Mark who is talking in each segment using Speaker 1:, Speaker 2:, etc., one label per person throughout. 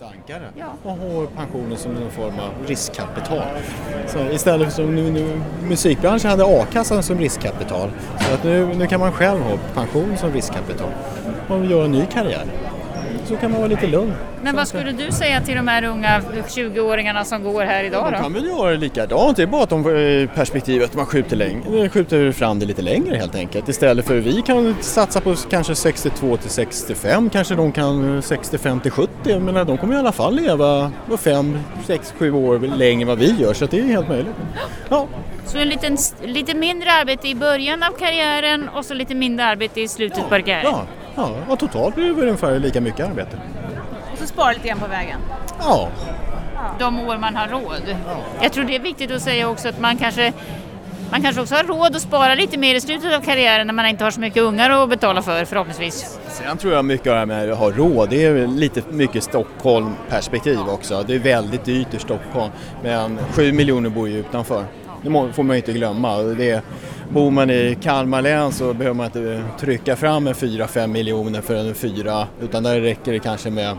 Speaker 1: ankare ja. och har pensionen som en form av riskkapital. Så istället för som nu, nu musikbranschen hade a-kassan som riskkapital så att nu, nu kan man själv ha pension som riskkapital och göra en ny karriär så kan man vara lite lugn.
Speaker 2: Men vad skulle du säga till de här unga 20-åringarna som går här idag då?
Speaker 1: De kan väl göra likadant, det är bara att de eh, perspektivet man skjuter, längre, skjuter fram det lite längre helt enkelt. Istället för vi kan satsa på kanske 62 till 65, kanske de kan 65 till 70. Jag menar, de kommer i alla fall leva 5, 6, 7 år längre än vad vi gör så det är helt möjligt.
Speaker 2: Ja. Så en liten, lite mindre arbete i början av karriären och så lite mindre arbete i slutet
Speaker 1: ja,
Speaker 2: på karriären?
Speaker 1: Ja, Ja, och totalt blir det ungefär lika mycket arbete.
Speaker 2: Och så spara lite grann på vägen?
Speaker 1: Ja.
Speaker 2: De år man har råd. Ja. Jag tror det är viktigt att säga också att man kanske man kanske också har råd att spara lite mer i slutet av karriären när man inte har så mycket ungar att betala för förhoppningsvis.
Speaker 1: Sen tror jag mycket av det här med att ha råd, det är lite mycket Stockholm-perspektiv också. Det är väldigt dyrt i Stockholm men 7 miljoner bor ju utanför. Det får man ju inte glömma. Det Bor man i Kalmar län så behöver man inte trycka fram en 4-5 miljoner för en fyra utan där räcker det kanske med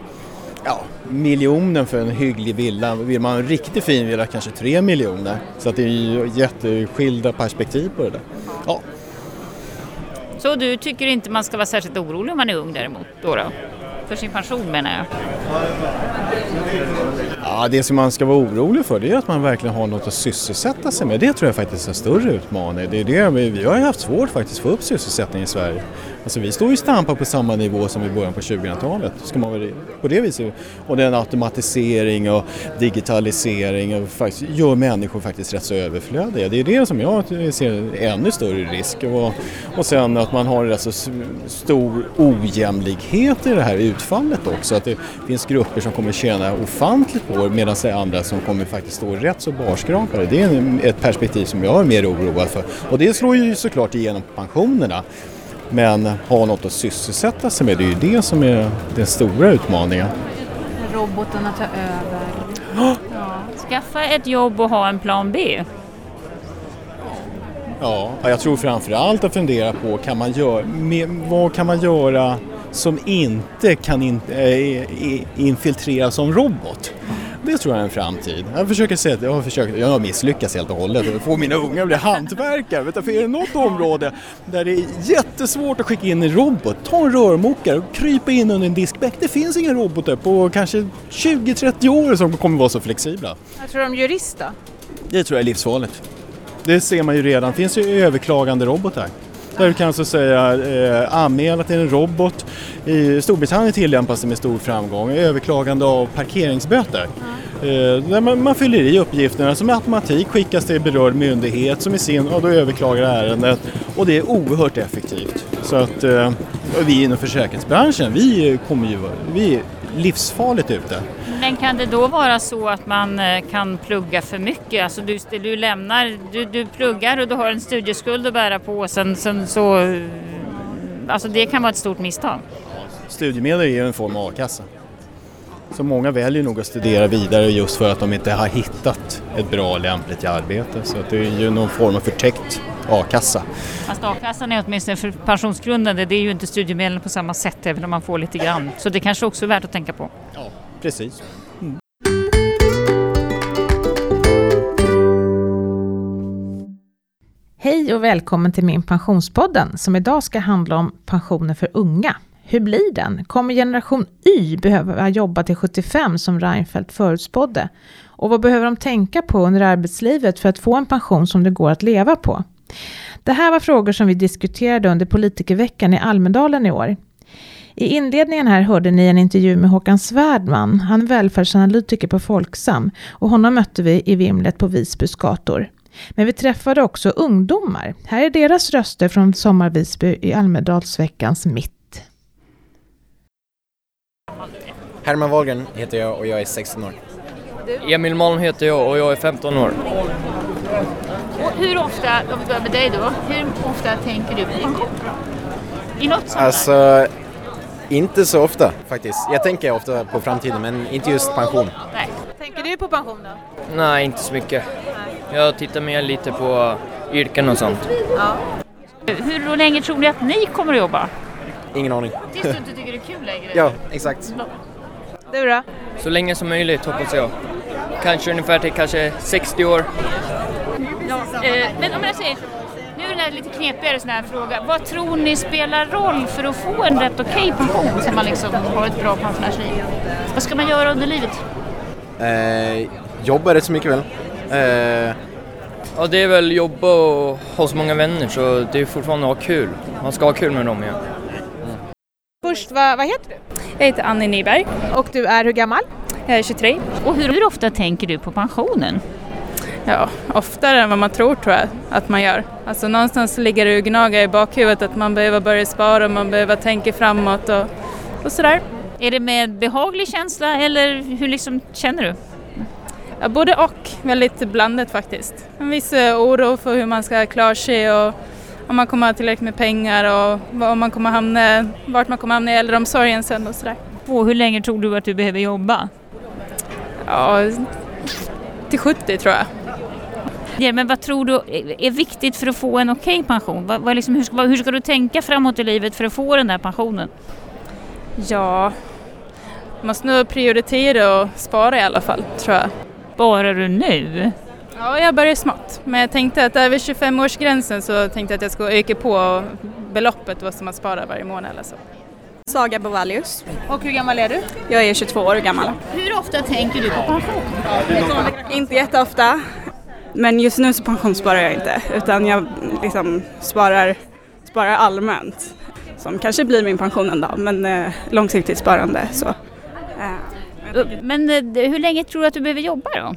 Speaker 1: ja, miljonen för en hygglig villa. Vill man ha en riktigt fin villa kanske 3 miljoner. Så att det är ju jätteskilda perspektiv på det där. Ja.
Speaker 2: Så du tycker inte man ska vara särskilt orolig om man är ung däremot? Då, då? För sin pension menar jag.
Speaker 1: Ja, det som man ska vara orolig för det är att man verkligen har något att sysselsätta sig med. Det tror jag faktiskt är en större utmaning. Det är det, vi har ju haft svårt faktiskt att få upp sysselsättningen i Sverige. Alltså vi står ju stampa på samma nivå som i början på 2000-talet. Ska man väl, på det viset. Och den automatisering och digitalisering och faktiskt, gör människor faktiskt rätt så överflödiga. Det är det som jag ser ännu större risk. Och, och sen att man har rätt så stor ojämlikhet i det här utfallet också. Att det finns grupper som kommer tjäna ofantligt på det medan det är andra som kommer faktiskt stå rätt så barskrapade. Det är ett perspektiv som jag är mer oroad för. Och det slår ju såklart igenom på pensionerna. Men ha något att sysselsätta sig med, det är ju det som är den stora utmaningen.
Speaker 2: Robotarna tar över. Ja. Skaffa ett jobb och ha en plan B.
Speaker 1: Ja, jag tror framförallt att fundera på kan man göra, vad kan man göra som inte kan in, äh, infiltreras som robot? Det tror jag är en framtid. Jag försöker se jag har försökt, jag har misslyckats helt och hållet. Få mina unga att bli hantverkare. Vet du, för är det något område där det är jättesvårt att skicka in en robot, ta en rörmokare och krypa in under en diskbänk. Det finns inga robotar på kanske 20-30 år som kommer vara så flexibla.
Speaker 2: Jag tror de jurist då?
Speaker 1: Det tror jag är livsfarligt. Det ser man ju redan, det finns ju överklagande robotar. Där du kan så säga eh, anmäla till en robot. I Storbritannien tillämpas det med stor framgång. Överklagande av parkeringsböter. Eh, man, man, fyller i uppgifterna som med automatik skickas till berörd myndighet som i sin, och då överklagar ärendet. Och det är oerhört effektivt. Så att eh, vi inom försäkringsbranschen, vi kommer ju vi är livsfarligt ute.
Speaker 2: Men kan det då vara så att man eh, kan plugga för mycket? Alltså du, du lämnar, du, du pluggar och du har en studieskuld att bära på sen, sen så... Eh, alltså det kan vara ett stort misstag.
Speaker 1: Studiemedel är ju en form av a-kassa. Så många väljer nog att studera vidare just för att de inte har hittat ett bra lämpligt arbete. Så det är ju någon form av förtäckt a-kassa.
Speaker 2: Fast a-kassan är åtminstone för pensionsgrundande, det är ju inte studiemedel på samma sätt även om man får lite grann. Så det kanske också är värt att tänka på.
Speaker 1: Ja, precis. Mm.
Speaker 3: Hej och välkommen till min pensionspodden som idag ska handla om pensioner för unga. Hur blir den? Kommer generation Y behöva jobba till 75 som Reinfeldt förutspådde? Och vad behöver de tänka på under arbetslivet för att få en pension som det går att leva på? Det här var frågor som vi diskuterade under politikerveckan i Almedalen i år. I inledningen här hörde ni en intervju med Håkan Svärdman, han är välfärdsanalytiker på Folksam och honom mötte vi i vimlet på Visbys gator. Men vi träffade också ungdomar. Här är deras röster från Sommar Visby i Almedalsveckans mitt.
Speaker 4: Herman Wahlgren heter jag och jag är 16 år.
Speaker 5: Emil Malm heter jag och jag är 15 år.
Speaker 2: Och hur ofta, om vi börjar med dig då, hur ofta tänker du på pension? I något sammanhang?
Speaker 4: Alltså, inte så ofta faktiskt. Jag tänker ofta på framtiden men inte just pension.
Speaker 2: Nej. Tänker du på pension då?
Speaker 5: Nej, inte så mycket. Nej. Jag tittar mer lite på yrken och sånt. Ja.
Speaker 2: Hur länge tror ni att ni kommer att jobba?
Speaker 4: Ingen aning.
Speaker 2: Tills du inte tycker det är kul längre?
Speaker 4: ja, exakt.
Speaker 2: Du då?
Speaker 5: Så länge som möjligt hoppas jag. Kanske ungefär till kanske 60 år.
Speaker 2: Eh, men om jag säger, är en lite knepigare sån här fråga. Vad tror ni spelar roll för att få en rätt okej pension så man liksom har ett bra pensionärsliv? Vad ska man göra under livet?
Speaker 4: Eh, jobbar rätt så mycket väl. Eh,
Speaker 5: Ja, det är väl jobba och ha så många vänner så det är fortfarande att ha kul. Man ska ha kul med dem ja.
Speaker 3: Först, vad, vad heter du?
Speaker 6: Jag heter Annie Nyberg.
Speaker 3: Och du är hur gammal?
Speaker 6: Jag är 23.
Speaker 2: Och hur, hur ofta tänker du på pensionen?
Speaker 6: Ja, oftare än vad man tror tror jag att man gör. Alltså någonstans ligger det och gnagar i bakhuvudet att man behöver börja spara, man behöver tänka framåt och, och sådär.
Speaker 2: Är det med behaglig känsla eller hur liksom känner du?
Speaker 6: Ja, både och, väldigt blandat faktiskt. En viss eh, oro för hur man ska klara sig och om man kommer ha tillräckligt med pengar och om man kommer hamna, vart man kommer hamna i äldreomsorgen sen och sådär.
Speaker 2: Och hur länge tror du att du behöver jobba?
Speaker 6: Ja, till 70 tror jag.
Speaker 2: Ja, men vad tror du är viktigt för att få en okej pension? Vad, vad liksom, hur, ska, hur ska du tänka framåt i livet för att få den där pensionen?
Speaker 6: Ja, måste nog prioritera och spara i alla fall tror jag.
Speaker 2: Sparar du nu?
Speaker 6: Ja, jag börjar smått. Men jag tänkte att över 25-årsgränsen så tänkte jag att jag skulle öka på beloppet vad som man sparar varje månad eller så.
Speaker 7: Saga Bovalius.
Speaker 3: Och hur gammal är du?
Speaker 7: Jag är 22 år gammal.
Speaker 2: Hur ofta tänker du på pension?
Speaker 7: Inte jätteofta, men just nu så pensionssparar jag inte utan jag liksom sparar, sparar allmänt. Som kanske blir min pension en dag, men eh, långsiktigt sparande så. Eh,
Speaker 2: Men eh, hur länge tror du att du behöver jobba då?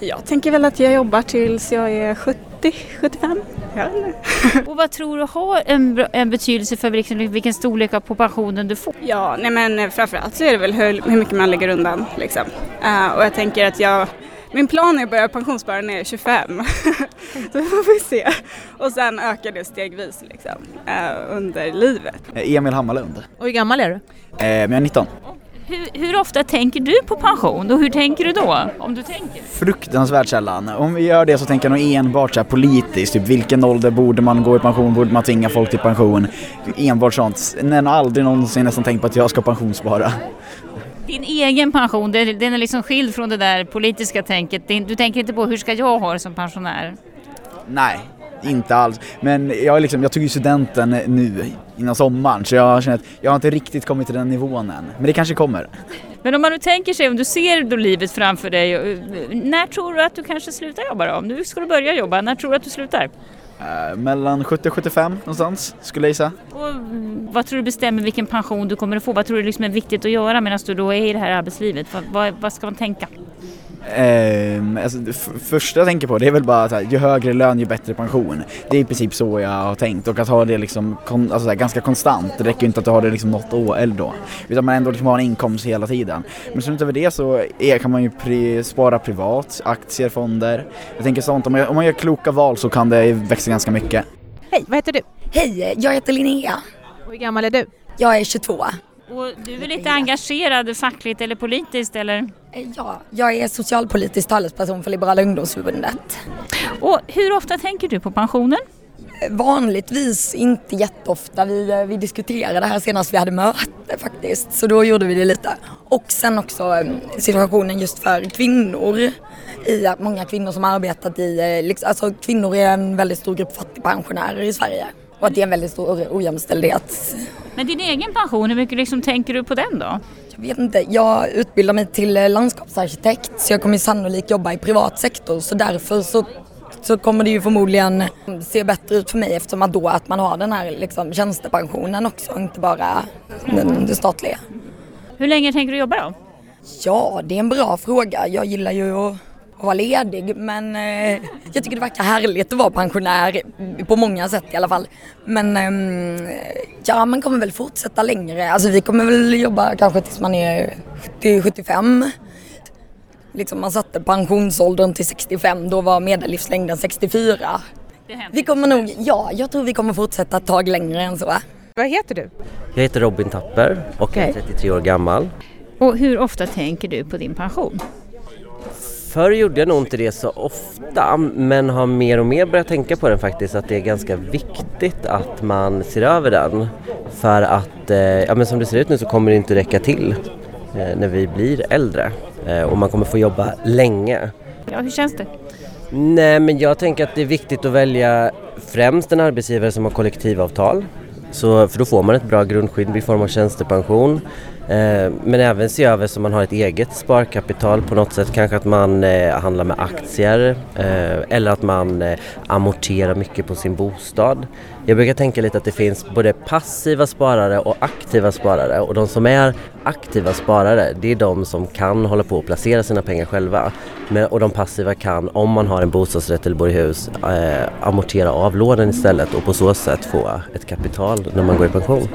Speaker 7: jag tänker väl att jag jobbar tills jag är 70, 75. Jag vet inte.
Speaker 2: Och vad tror du har en, en betydelse för liksom, vilken storlek på pensionen du får?
Speaker 7: Ja, nej men eh, framförallt så är det väl hur, hur mycket man lägger undan liksom. Eh, och jag tänker att jag, min plan är att börja pensionsspara när jag är 25. så får vi se. Och sen ökar det stegvis liksom eh, under livet.
Speaker 8: Emil Hammarlund.
Speaker 3: Och hur gammal är du?
Speaker 8: Eh, jag är 19.
Speaker 2: Hur, hur ofta tänker du på pension och hur tänker du då? Om du tänker?
Speaker 8: Fruktansvärt sällan. Om vi gör det så tänker jag nog enbart så här politiskt, typ vilken ålder borde man gå i pension, borde man tvinga folk till pension? Enbart sånt. Men aldrig någonsin nästan tänkt på att jag ska pensionsspara.
Speaker 2: Din egen pension, den är liksom skild från det där politiska tänket. Du tänker inte på hur ska jag ha det som pensionär?
Speaker 8: Nej, inte alls. Men jag, liksom, jag tog ju studenten nu innan sommaren så jag känner att jag har inte riktigt kommit till den nivån än. Men det kanske kommer.
Speaker 2: Men om man nu tänker sig, om du ser då livet framför dig, eh, när tror du att du kanske slutar jobba då? Om nu ska du börja jobba, när tror du att du slutar?
Speaker 8: Eh, mellan 70 och 75 någonstans skulle jag gissa.
Speaker 2: Och vad tror du bestämmer vilken pension du kommer att få? Vad tror du liksom är viktigt att göra medan du då är i det här arbetslivet? Vad, vad, vad ska man tänka?
Speaker 8: Ehm, alltså, det första jag tänker på det är väl bara att ju högre lön ju bättre pension. Det är i princip så jag har tänkt och att ha det liksom kon- alltså, så här, ganska konstant. Det räcker ju inte att du har det liksom något år eller då. Utan man ändå liksom har en inkomst hela tiden. Men sen utöver det så är, kan man ju pri- spara privat, aktier, fonder. Jag tänker sånt, om man, om man gör kloka val så kan det växa ganska mycket.
Speaker 3: Hej, vad heter du?
Speaker 9: Hej, jag heter Linnea.
Speaker 3: Och hur gammal är du?
Speaker 9: Jag är 22.
Speaker 2: Och du är lite engagerad fackligt eller politiskt eller?
Speaker 9: Eh, Ja, jag är socialpolitisk talesperson för Liberala ungdomsförbundet.
Speaker 2: Och hur ofta tänker du på pensionen?
Speaker 9: Vanligtvis inte jätteofta. Vi, eh, vi diskuterade det här senast vi hade möte faktiskt. Så då gjorde vi det lite. Och sen också eh, situationen just för kvinnor. I att många kvinnor som arbetat i, eh, alltså kvinnor är en väldigt stor grupp fattigpensionärer i Sverige. Och att det är en väldigt stor ojämställdhet
Speaker 2: Men din egen pension, hur mycket liksom tänker du på den då?
Speaker 9: Jag vet inte, jag utbildar mig till eh, landskapsarkitekt så jag kommer sannolikt jobba i privat sektor så därför så, så kommer det ju förmodligen se bättre ut för mig eftersom att då att man har den här liksom tjänstepensionen också, inte bara den, det statliga.
Speaker 2: Hur länge tänker du jobba då?
Speaker 9: Ja, det är en bra fråga. Jag gillar ju att vara ledig men eh, jag tycker det verkar härligt att vara pensionär på många sätt i alla fall. Men ehm, ja, man kommer väl fortsätta längre. Alltså vi kommer väl jobba kanske tills man är 70-75. Liksom man satte pensionsåldern till 65, då var medellivslängden 64. Vi kommer nog, ja, jag tror vi kommer fortsätta ett tag längre än så.
Speaker 3: Vad heter du?
Speaker 10: Jag heter Robin Tapper och är 33 år gammal.
Speaker 2: Och hur ofta tänker du på din pension?
Speaker 10: Förr gjorde jag nog inte det så ofta men har mer och mer börjat tänka på den faktiskt att det är ganska viktigt att man ser över den. För att, eh, ja men som det ser ut nu så kommer det inte räcka till när vi blir äldre eh, och man kommer få jobba länge.
Speaker 2: Ja, hur känns det?
Speaker 10: Nej men jag tänker att det är viktigt att välja främst en arbetsgivare som har kollektivavtal. Så, för då får man ett bra grundskydd i form av tjänstepension. Eh, men även se över så man har ett eget sparkapital på något sätt. Kanske att man eh, handlar med aktier eh, eller att man amorterar mycket på sin bostad. Jag brukar tänka lite att det finns både passiva sparare och aktiva sparare och de som är aktiva sparare det är de som kan hålla på och placera sina pengar själva. Men, och de passiva kan, om man har en bostadsrätt eller bor i hus, eh, amortera av lånen istället och på så sätt få ett kapital när man går i pension.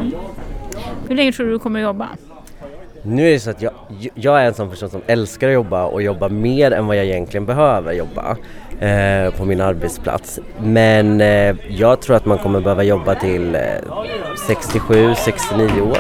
Speaker 2: Hur länge tror du du kommer att jobba?
Speaker 10: Nu är det så att jag, jag är en sån person som älskar att jobba och jobba mer än vad jag egentligen behöver jobba eh, på min arbetsplats. Men eh, jag tror att man kommer behöva jobba till eh, 67-69 år.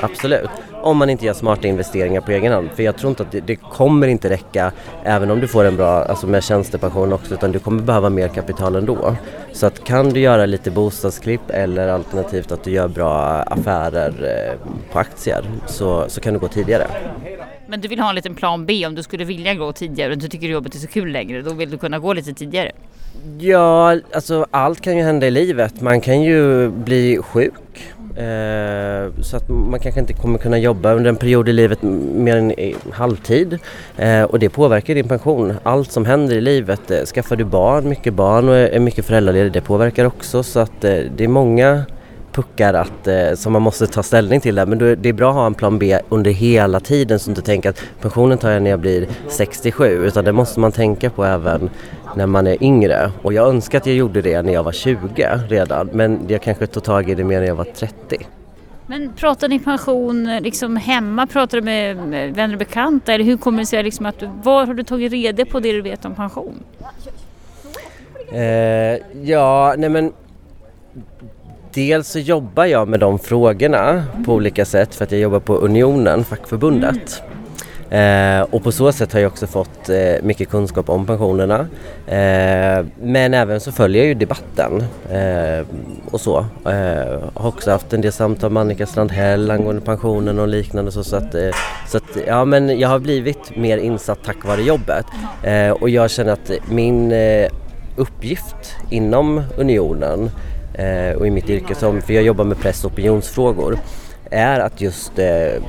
Speaker 10: Absolut. Om man inte gör smarta investeringar på egen hand. För jag tror inte att det, det, kommer inte räcka även om du får en bra, alltså med tjänstepension också, utan du kommer behöva mer kapital ändå. Så att kan du göra lite bostadsklipp eller alternativt att du gör bra affärer eh, på aktier så, så kan du gå tidigare.
Speaker 2: Men du vill ha en liten plan B om du skulle vilja gå tidigare och du tycker jobbet är så kul längre, då vill du kunna gå lite tidigare?
Speaker 10: Ja, alltså allt kan ju hända i livet. Man kan ju bli sjuk Eh, så att man kanske inte kommer kunna jobba under en period i livet mer än halvtid. Eh, och det påverkar din pension. Allt som händer i livet, eh, skaffar du barn, mycket barn och är mycket föräldraledig, det påverkar också. Så att eh, det är många puckar att, eh, som man måste ta ställning till där. Men det är bra att ha en plan B under hela tiden så att du inte tänker att pensionen tar jag när jag blir 67 utan det måste man tänka på även när man är yngre. Och jag önskar att jag gjorde det när jag var 20 redan men jag kanske tog tag i det mer när jag var 30.
Speaker 2: Men pratar ni pension liksom hemma? Pratar du med vänner och bekanta? Eller hur kommer det sig liksom att du, var har du tagit reda på det du vet om pension?
Speaker 10: Eh, ja, nej men Dels så jobbar jag med de frågorna på olika sätt för att jag jobbar på Unionen, fackförbundet. Eh, och på så sätt har jag också fått eh, mycket kunskap om pensionerna. Eh, men även så följer jag ju debatten eh, och så. Eh, har också haft en del samtal med Annika Strandhäll angående pensionen och liknande. Så, så, att, eh, så att, ja men jag har blivit mer insatt tack vare jobbet. Eh, och jag känner att min eh, uppgift inom Unionen eh, och i mitt yrke, som, för jag jobbar med press och opinionsfrågor, är att just eh,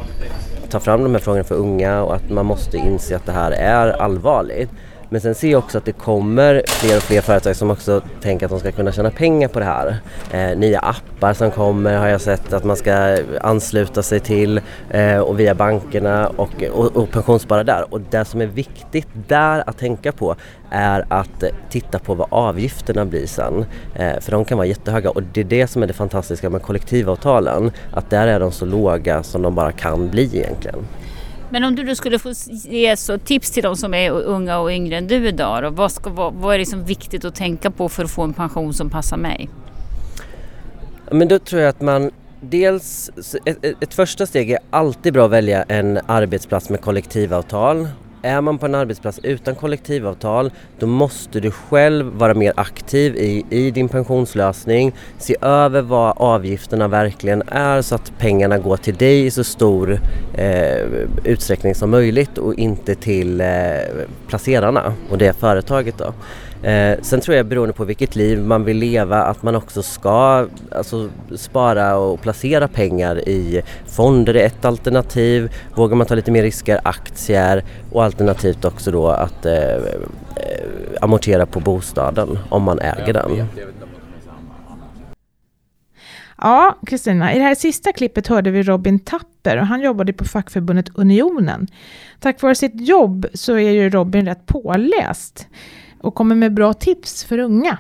Speaker 10: ta fram de här frågorna för unga och att man måste inse att det här är allvarligt. Men sen ser jag också att det kommer fler och fler företag som också tänker att de ska kunna tjäna pengar på det här. Eh, nya appar som kommer har jag sett att man ska ansluta sig till eh, och via bankerna och, och, och pensionsspara där. Och det som är viktigt där att tänka på är att titta på vad avgifterna blir sen. Eh, för de kan vara jättehöga och det är det som är det fantastiska med kollektivavtalen. Att där är de så låga som de bara kan bli egentligen.
Speaker 2: Men om du då skulle få ge så tips till de som är unga och yngre än du idag, då, vad, ska, vad, vad är liksom viktigt att tänka på för att få en pension som passar mig?
Speaker 10: Men då tror jag att man Dels, ett, ett, första steg är alltid bra att välja en arbetsplats med kollektivavtal är man på en arbetsplats utan kollektivavtal då måste du själv vara mer aktiv i, i din pensionslösning. Se över vad avgifterna verkligen är så att pengarna går till dig i så stor eh, utsträckning som möjligt och inte till eh, placerarna och det företaget. Då. Eh, sen tror jag beroende på vilket liv man vill leva att man också ska alltså, spara och placera pengar i fonder är ett alternativ. Vågar man ta lite mer risker, aktier och alternativt också då att eh, eh amortera på bostaden om man äger den.
Speaker 3: Ja, Kristina, i det här sista klippet hörde vi Robin Tapper och han jobbade på fackförbundet Unionen. Tack vare sitt jobb så är ju Robin rätt påläst och kommer med bra tips för unga.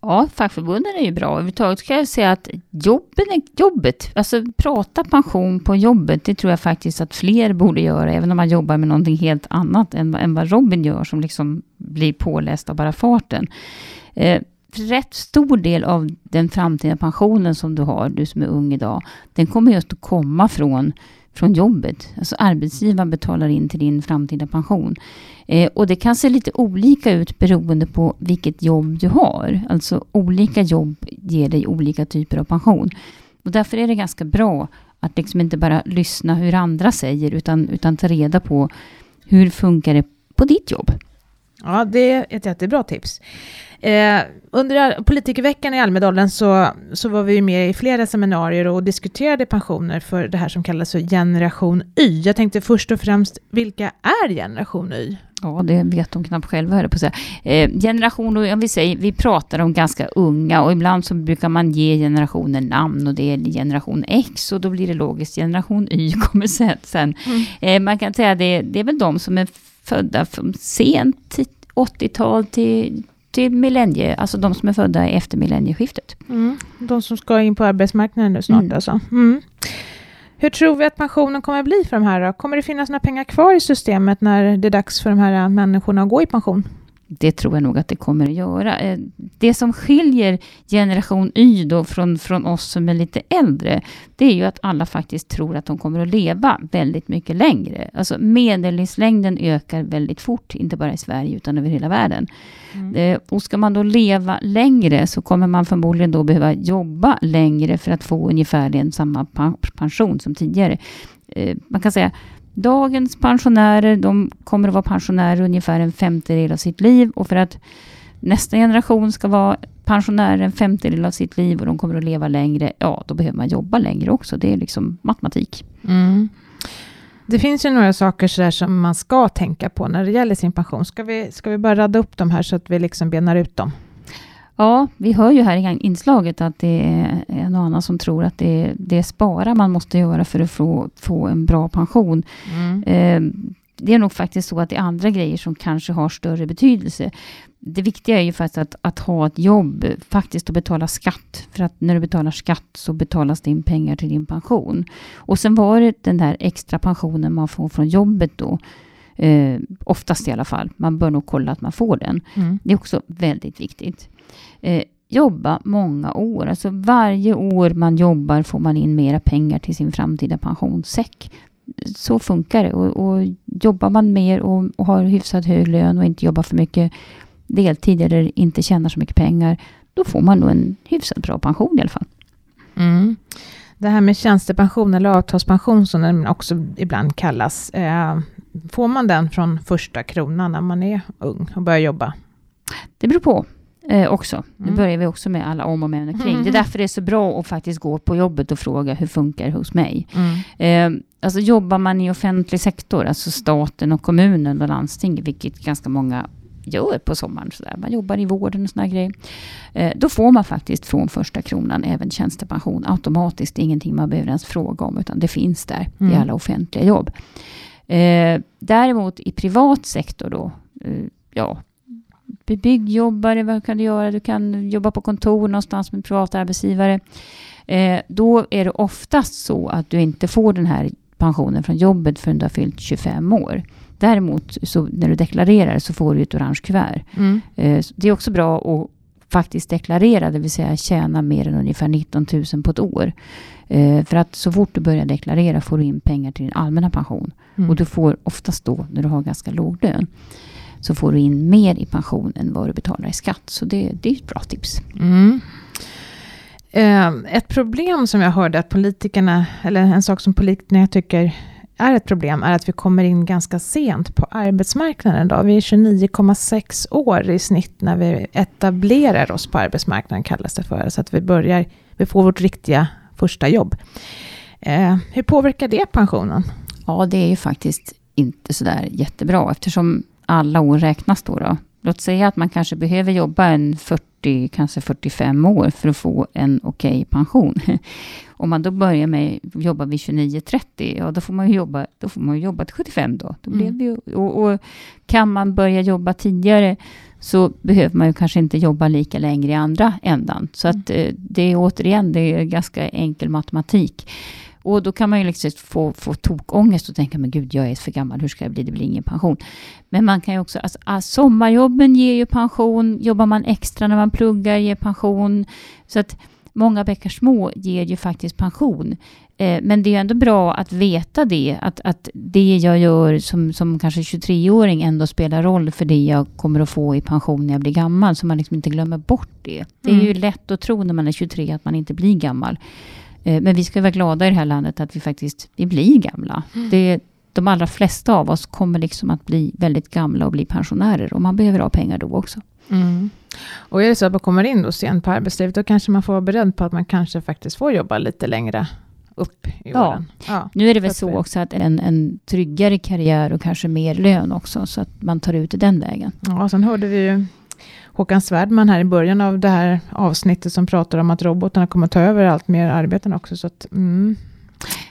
Speaker 2: Ja, fackförbunden är ju bra. Överhuvudtaget kan jag säga att jobben är, jobbet, alltså prata pension på jobbet, det tror jag faktiskt att fler borde göra, även om man jobbar med någonting helt annat än, än vad Robin gör, som liksom blir påläst av bara farten. Eh, rätt stor del av den framtida pensionen som du har, du som är ung idag, den kommer just att komma från från jobbet. Alltså arbetsgivaren betalar in till din framtida pension. Eh, och det kan se lite olika ut beroende på vilket jobb du har. Alltså olika jobb ger dig olika typer av pension. Och därför är det ganska bra Att liksom inte bara lyssna hur andra säger utan, utan ta reda på hur funkar det på ditt jobb.
Speaker 3: Ja, det är ett jättebra tips. Eh, under politikerveckan i Almedalen så, så var vi med i flera seminarier och diskuterade pensioner för det här som kallas för generation Y. Jag tänkte först och främst, vilka är generation Y?
Speaker 2: Ja, det vet de knappt själva, höll på att säga. Eh, generation, om vi säger, vi pratar om ganska unga och ibland så brukar man ge generationen namn och det är generation X och då blir det logiskt. Generation Y kommer sen. Mm. Eh, man kan säga det, det är väl de som är födda från sent 80-tal till till millennie, alltså de som är födda efter millennieskiftet.
Speaker 3: Mm. De som ska in på arbetsmarknaden nu snart mm. alltså. Mm. Hur tror vi att pensionen kommer att bli för de här då? Kommer det finnas några pengar kvar i systemet när det är dags för de här människorna att gå i pension?
Speaker 2: Det tror jag nog att det kommer att göra. Eh, det som skiljer generation Y då från, från oss som är lite äldre, det är ju att alla faktiskt tror att de kommer att leva väldigt mycket längre. Alltså medellivslängden ökar väldigt fort, inte bara i Sverige utan över hela världen. Mm. Eh, och ska man då leva längre så kommer man förmodligen då behöva jobba längre för att få ungefär samma pension som tidigare. Eh, man kan säga Dagens pensionärer, de kommer att vara pensionärer ungefär en femtedel av sitt liv och för att nästa generation ska vara pensionärer en femtedel av sitt liv och de kommer att leva längre, ja då behöver man jobba längre också. Det är liksom matematik.
Speaker 3: Mm. Det finns ju några saker så som man ska tänka på när det gäller sin pension. Ska vi, ska vi bara radda upp dem här så att vi liksom benar ut dem?
Speaker 2: Ja, vi hör ju här i inslaget att det är en och annan som tror att det är, det är spara man måste göra för att få, få en bra pension. Mm. Eh, det är nog faktiskt så att det är andra grejer som kanske har större betydelse. Det viktiga är ju faktiskt att, att ha ett jobb, faktiskt att betala skatt. För att när du betalar skatt så betalas det in pengar till din pension. Och sen var det den där extra pensionen man får från jobbet då. Eh, oftast i alla fall. Man bör nog kolla att man får den. Mm. Det är också väldigt viktigt eh, jobba många år. Alltså varje år man jobbar får man in mera pengar till sin framtida pensionssäck. Så funkar det. Och, och jobbar man mer och, och, har hyfsat hög lön och inte jobbar för mycket deltid eller inte tjänar så mycket pengar, då får man nog en hyfsat bra pension i alla fall.
Speaker 3: Mm. Det här med tjänstepension eller avtalspension som den också ibland kallas. Eh, får man den från första kronan när man är ung och börjar jobba?
Speaker 2: Det beror på eh, också. Mm. Nu börjar vi också med alla om och men och kring. Mm. Det är därför det är så bra att faktiskt gå på jobbet och fråga hur funkar det hos mig? Mm. Eh, alltså jobbar man i offentlig sektor, alltså staten och kommunen och landsting, vilket ganska många gör på sommaren. Så där. Man jobbar i vården och sådana grejer. Eh, då får man faktiskt från första kronan även tjänstepension automatiskt. Det är ingenting man behöver ens fråga om, utan det finns där i mm. alla offentliga jobb. Eh, däremot i privat sektor då, eh, ja, byggjobbare, vad kan du göra? Du kan jobba på kontor någonstans med privata arbetsgivare. Eh, då är det oftast så att du inte får den här pensionen från jobbet förrän du har fyllt 25 år. Däremot så när du deklarerar så får du ett orange kuvert. Mm. Eh, det är också bra att faktiskt deklarera, det vill säga tjäna mer än ungefär 19 000 på ett år. Eh, för att så fort du börjar deklarera får du in pengar till din allmänna pension. Mm. Och du får oftast då när du har ganska låg lön så får du in mer i pension än vad du betalar i skatt. Så det, det är ett bra tips.
Speaker 3: Mm. Eh, ett problem som jag hörde att politikerna, eller en sak som politikerna tycker är ett problem, är att vi kommer in ganska sent på arbetsmarknaden. Då. Vi är 29,6 år i snitt när vi etablerar oss på arbetsmarknaden, kallas det för. Så att vi börjar, vi får vårt riktiga första jobb. Eh, hur påverkar det pensionen?
Speaker 2: Ja, det är ju faktiskt inte sådär jättebra, eftersom alla år räknas då, då. Låt säga att man kanske behöver jobba en 40, kanske 45 år för att få en okej okay pension. Om man då börjar med att jobba vid 29-30, ja då får man ju jobba, då får man jobba till 75 då. då mm. det, och, och, kan man börja jobba tidigare så behöver man ju kanske inte jobba lika länge i andra ändan. Så att mm. eh, det är återigen, det är ganska enkel matematik. Och då kan man ju liksom få, få tokångest och tänka, men gud, jag är för gammal, hur ska jag bli? Det blir ingen pension. Men man kan ju också, alltså, ah, sommarjobben ger ju pension, jobbar man extra när man pluggar ger pension. Så att många bäckar små ger ju faktiskt pension. Eh, men det är ändå bra att veta det, att, att det jag gör som, som kanske 23-åring ändå spelar roll för det jag kommer att få i pension när jag blir gammal, så man liksom inte glömmer bort det. Det är mm. ju lätt att tro när man är 23 att man inte blir gammal. Eh, men vi ska vara glada i det här landet att vi faktiskt vi blir gamla.
Speaker 3: Mm.
Speaker 2: Det, de allra flesta av oss kommer liksom att bli väldigt gamla och bli pensionärer. Och man behöver ha pengar då också.
Speaker 3: Mm. Och är det så att man kommer in då sent på arbetslivet, då kanske man får vara beredd på att man kanske faktiskt får jobba lite längre upp i
Speaker 2: Ja.
Speaker 3: åren. Ja.
Speaker 2: Nu är det väl
Speaker 3: Så att
Speaker 2: så också att en, en tryggare karriär och kanske mer lön också. Så att man tar ut det den vägen.
Speaker 3: Ja, sen hörde vi ju Håkan Svärdman här i början av det här avsnittet som pratar om att robotarna kommer ta över allt mer arbeten också. Så att, mm.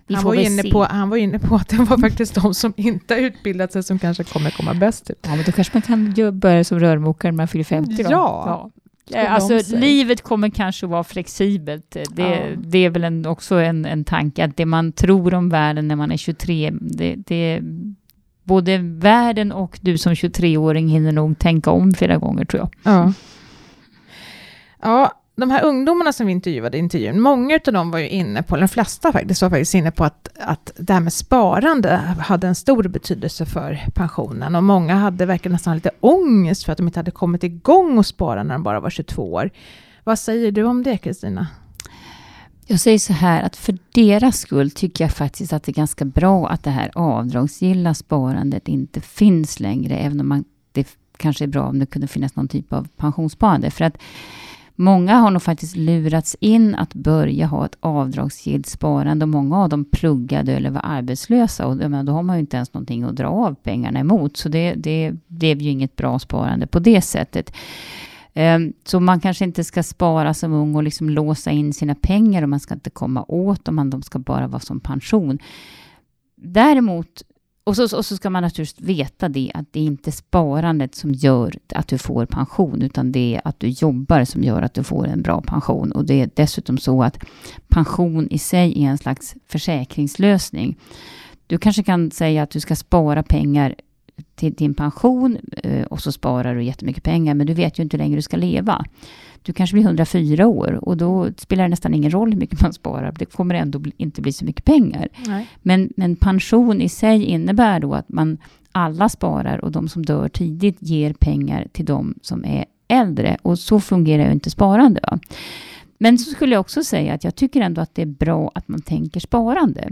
Speaker 2: Vi
Speaker 3: han, var inne
Speaker 2: se.
Speaker 3: på, han var inne på att det var faktiskt de som inte utbildat sig som kanske kommer komma bäst ut.
Speaker 2: Ja, men då kanske man kan ju börja som rörmokare när man fyller 50 då.
Speaker 3: Ja. Om
Speaker 2: Alltså, livet kommer kanske att vara flexibelt. Det,
Speaker 3: Ja.
Speaker 2: det är väl en, också en, en tanke att det man tror om världen när man är 23, det, det, både världen och du som 23-åring hinner nog tänka om flera gånger tror jag.
Speaker 3: Ja. ja, de här ungdomarna som vi intervjuade i intervjun, många av dem var ju inne på, eller de flesta faktiskt, var faktiskt inne på att, att det här med sparande hade en stor betydelse för pensionen. Och många hade verkligen nästan lite ångest för att de inte hade kommit igång och spara när de bara var 22 år. Vad säger du om det, Kristina?
Speaker 2: Jag säger så här att för deras skull tycker jag faktiskt att det är ganska bra att det här avdragsgilla sparandet inte finns längre, även om man, det kanske är bra om det kunde finnas någon typ av pensionssparande. För att många har nog faktiskt lurats in att börja ha ett avdragsgillt sparande och många av dem pluggade eller var arbetslösa och menar, då har man ju inte ens någonting att dra av pengarna emot. Så det, det blev ju inget bra sparande på det sättet. Ehm, så man kanske inte ska spara som ung och liksom låsa in sina pengar och man ska inte komma åt dem, man- de ska bara vara som pension. Däremot, och så, och så ska man naturligtvis veta det, att det är inte sparandet som gör att du får pension, utan det är att du jobbar som gör att du får en bra pension. Och det är dessutom så att pension i sig är en slags försäkringslösning. Du kanske kan säga att du ska spara pengar till din pension eh, och så sparar du jättemycket pengar, men du vet ju inte hur länge du ska leva. Du kanske blir 104 år och då spelar det nästan ingen roll hur mycket man sparar. Det kommer ändå inte bli så mycket pengar.
Speaker 3: Nej.
Speaker 2: Men, men pension i sig innebär då att man alla sparar och de som dör tidigt ger pengar till de som är äldre. Och så fungerar ju inte sparande. Va? Men så skulle jag också säga att jag tycker ändå att det är bra att man tänker sparande.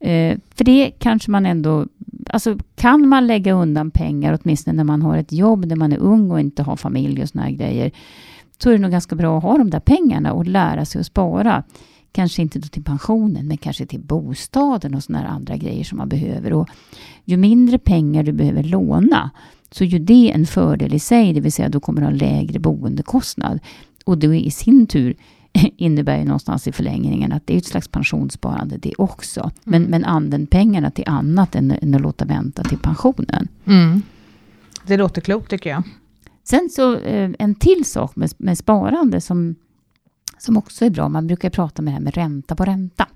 Speaker 2: Eh, för det kanske man ändå... Alltså kan man lägga undan pengar, åtminstone när man har ett jobb, när man är ung och inte har familj och såna här grejer, så är det nog ganska bra att ha de där pengarna och lära sig att spara. Kanske inte då till pensionen, men kanske till bostaden och såna här andra grejer som man behöver. Och ju mindre pengar du behöver låna, så ju det en fördel i sig, det vill säga du kommer ha lägre boendekostnad. Och det i sin tur innebär ju någonstans i förlängningen att det är ett slags pensionssparande det också. Men, men använd pengarna till annat än, än att låta vänta till pensionen.
Speaker 3: Mm. Det låter klokt tycker jag.
Speaker 2: Sen så eh, en till sak med, med sparande som, som också är bra. Man brukar prata med det här med ränta på ränta.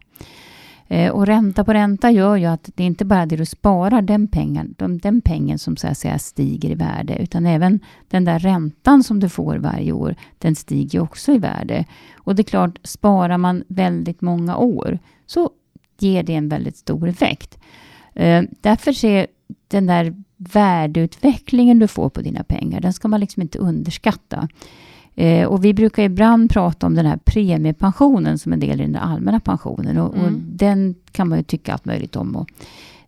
Speaker 2: Eh, och ränta på ränta gör ju att det är inte bara det du sparar, den pengen, de, den pengen som så att säga stiger i värde, utan även den där räntan som du får varje år, den stiger också i värde. Och det är klart, sparar man väldigt många år så ger det en väldigt stor effekt. Eh, därför är den där värdeutvecklingen du får på dina pengar, den ska man liksom inte underskatta. Eh, och vi brukar ibland prata om den här premiepensionen som en del i den allmänna pensionen. Och, och
Speaker 3: Mm.
Speaker 2: den kan man ju tycka allt möjligt om. Och,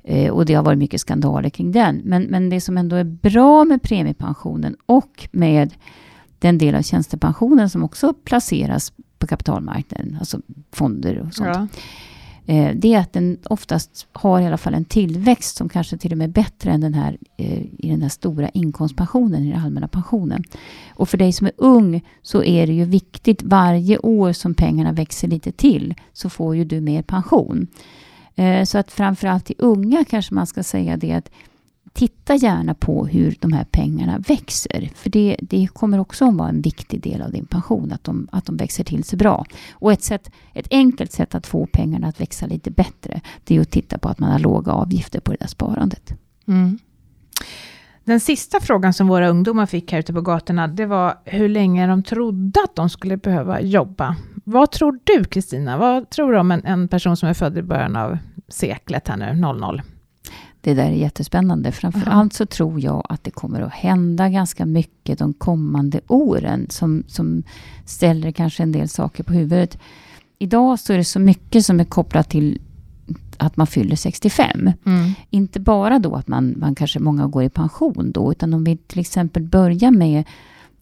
Speaker 2: eh, och det har varit mycket skandaler kring den. Men, men det som ändå är bra med premiepensionen och med den del av tjänstepensionen som också placeras på kapitalmarknaden, alltså fonder och sånt.
Speaker 3: Ja.
Speaker 2: Eh, det är att den oftast har i alla fall en tillväxt som kanske till och med är bättre än den här eh, i den här stora inkomstpensionen, i den allmänna pensionen. Och för dig som är ung så är det ju viktigt varje år som pengarna växer lite till så får ju du mer pension. Eh, så att framförallt till unga kanske man ska säga det att titta gärna på hur de här pengarna växer. För det, det kommer också att vara en viktig del av din pension, att de, att de växer till sig bra. Och ett, sätt, ett enkelt sätt att få pengarna att växa lite bättre, det är att titta på att man har låga avgifter på det där sparandet.
Speaker 3: Mm. Den sista frågan som våra ungdomar fick här ute på gatorna, det var hur länge de trodde att de skulle behöva jobba. Vad tror du Kristina? Vad tror du om en, en person som är född i början av seklet här nu, 00?
Speaker 2: Det där är jättespännande. Framför allt så tror jag att det kommer att hända ganska mycket de kommande åren som, som ställer kanske en del saker på huvudet. idag så är det så mycket som är kopplat till att man fyller 65.
Speaker 3: Mm.
Speaker 2: Inte bara då att man, man kanske många går i pension då, utan om vi till exempel börjar med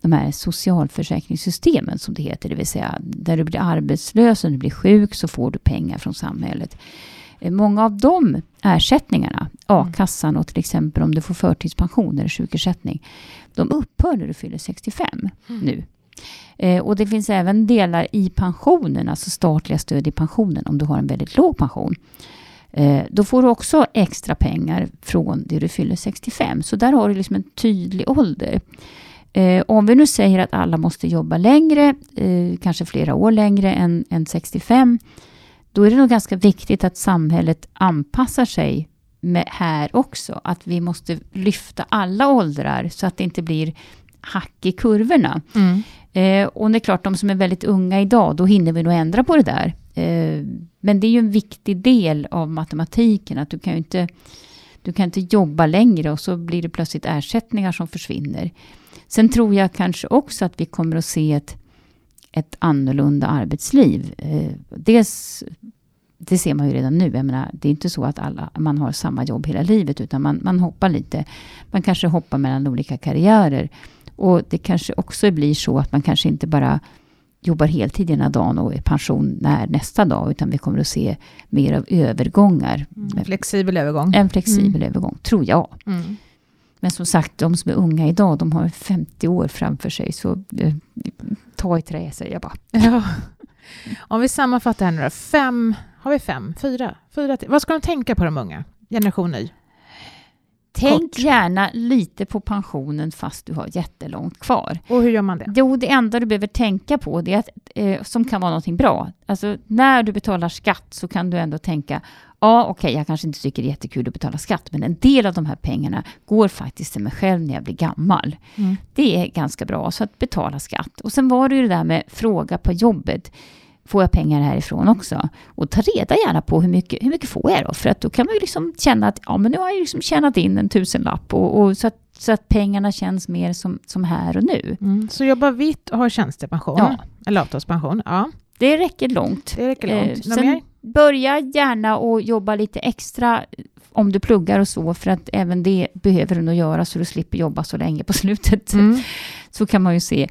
Speaker 2: de här socialförsäkringssystemen som det heter, det vill säga där du blir arbetslös och du blir sjuk så får du pengar från samhället. Eh, Många av de ersättningarna, a-kassan och till exempel om du får förtidspension eller sjukersättning, de upphör när du fyller 65 nu. Eh, och det finns även delar i pensionen, alltså statliga stöd i pensionen om du har en väldigt låg pension. Eh, då får du också extra pengar från det du fyller 65. Så där har du liksom en tydlig ålder. Eh, om vi nu säger att alla måste jobba längre, kanske flera år längre än, än 65, då är det nog ganska viktigt att samhället anpassar sig med här också. Att vi måste lyfta alla åldrar så att det inte blir hack i kurvorna.
Speaker 3: Mm.
Speaker 2: Eh, och det är klart, de som är väldigt unga idag, då hinner vi nog ändra på det där. Eh, men det är ju en viktig del av matematiken, att du kan ju inte, du kan inte jobba längre och så blir det plötsligt ersättningar som försvinner. Sen tror jag kanske också att vi kommer att se ett, ett annorlunda arbetsliv. Eh, dels, det ser man ju redan nu. Jag menar, det är inte så att alla, man har samma jobb hela livet, utan man, man hoppar lite. Man kanske hoppar mellan olika karriärer. Och det kanske också blir så att man kanske inte bara jobbar heltid ena dagen och är pensionär nästa dag, utan vi kommer att se mer av övergångar.
Speaker 3: Mm. Flexibel övergång.
Speaker 2: En flexibel övergång, tror jag.
Speaker 3: Mm.
Speaker 2: Men som sagt, de som är unga idag, de har 50 år framför sig, så eh, ta i trä, säger jag bara.
Speaker 3: Ja. Om vi sammanfattar här nu då. Fem, har vi fem? Fyra? Fyra till. Vad ska de tänka på de unga? Generation Y.
Speaker 2: Tänk gärna lite på pensionen fast du har jättelångt kvar.
Speaker 3: Och hur gör man det?
Speaker 2: Jo, det enda du behöver tänka på, det är att, eh, som kan vara någonting bra. Alltså, när du betalar skatt så kan du ändå tänka, ja okej, jag kanske inte tycker det är jättekul att betala skatt, men en del av de här pengarna går faktiskt till mig själv när jag blir gammal.
Speaker 3: Mm.
Speaker 2: Det är ganska bra, så att betala skatt. Och sen var det ju det där med fråga på jobbet. Får jag pengar härifrån också? Och ta reda gärna på hur mycket, hur mycket får jag då? För att då kan man ju liksom känna att ja, men nu har jag liksom tjänat in en tusenlapp och, och så, att, så att pengarna känns mer som, som här och nu.
Speaker 3: Mm. Så jobba vitt och ha tjänstepension?
Speaker 2: Ja.
Speaker 3: Eller avtalspension? Ja.
Speaker 2: Det räcker långt.
Speaker 3: Det räcker långt.
Speaker 2: Eh,
Speaker 3: Något mer?
Speaker 2: sen börja gärna och jobba lite extra om du pluggar och så, för att även det behöver du nog göra så du slipper jobba så länge på slutet.
Speaker 3: Mm.
Speaker 2: Så kan man ju se.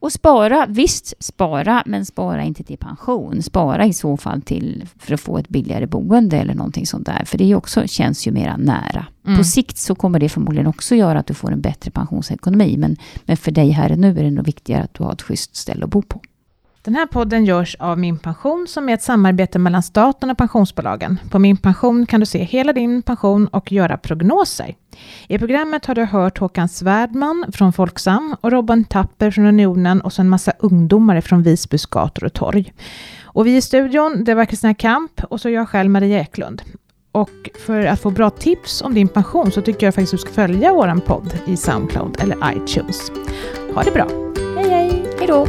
Speaker 2: Och spara, visst spara, men spara inte till pension. Spara i så fall till för att få ett billigare boende eller någonting sånt där. För det också, känns ju mera nära.
Speaker 3: Mm.
Speaker 2: På sikt så kommer det förmodligen också göra att du får en bättre pensionsekonomi. Men, men för dig här och nu är det nog viktigare att du har ett schysst ställe att bo på.
Speaker 3: Den här podden görs av Min Pension som är ett samarbete mellan staten och pensionsbolagen. På Min Pension kan du se hela din pension och göra prognoser. I programmet har du hört Håkan Svärdman från Folksam och Robin Tapper från Unionen och så en massa ungdomar från Visbys gator och torg. Och vi i studion, det var Kristina Kamp och så jag själv, Maria Eklund. Och för att få bra tips om din pension så tycker jag faktiskt att du ska följa vår podd i Soundcloud eller iTunes. Ha det bra!
Speaker 2: Hej hej! Hej då!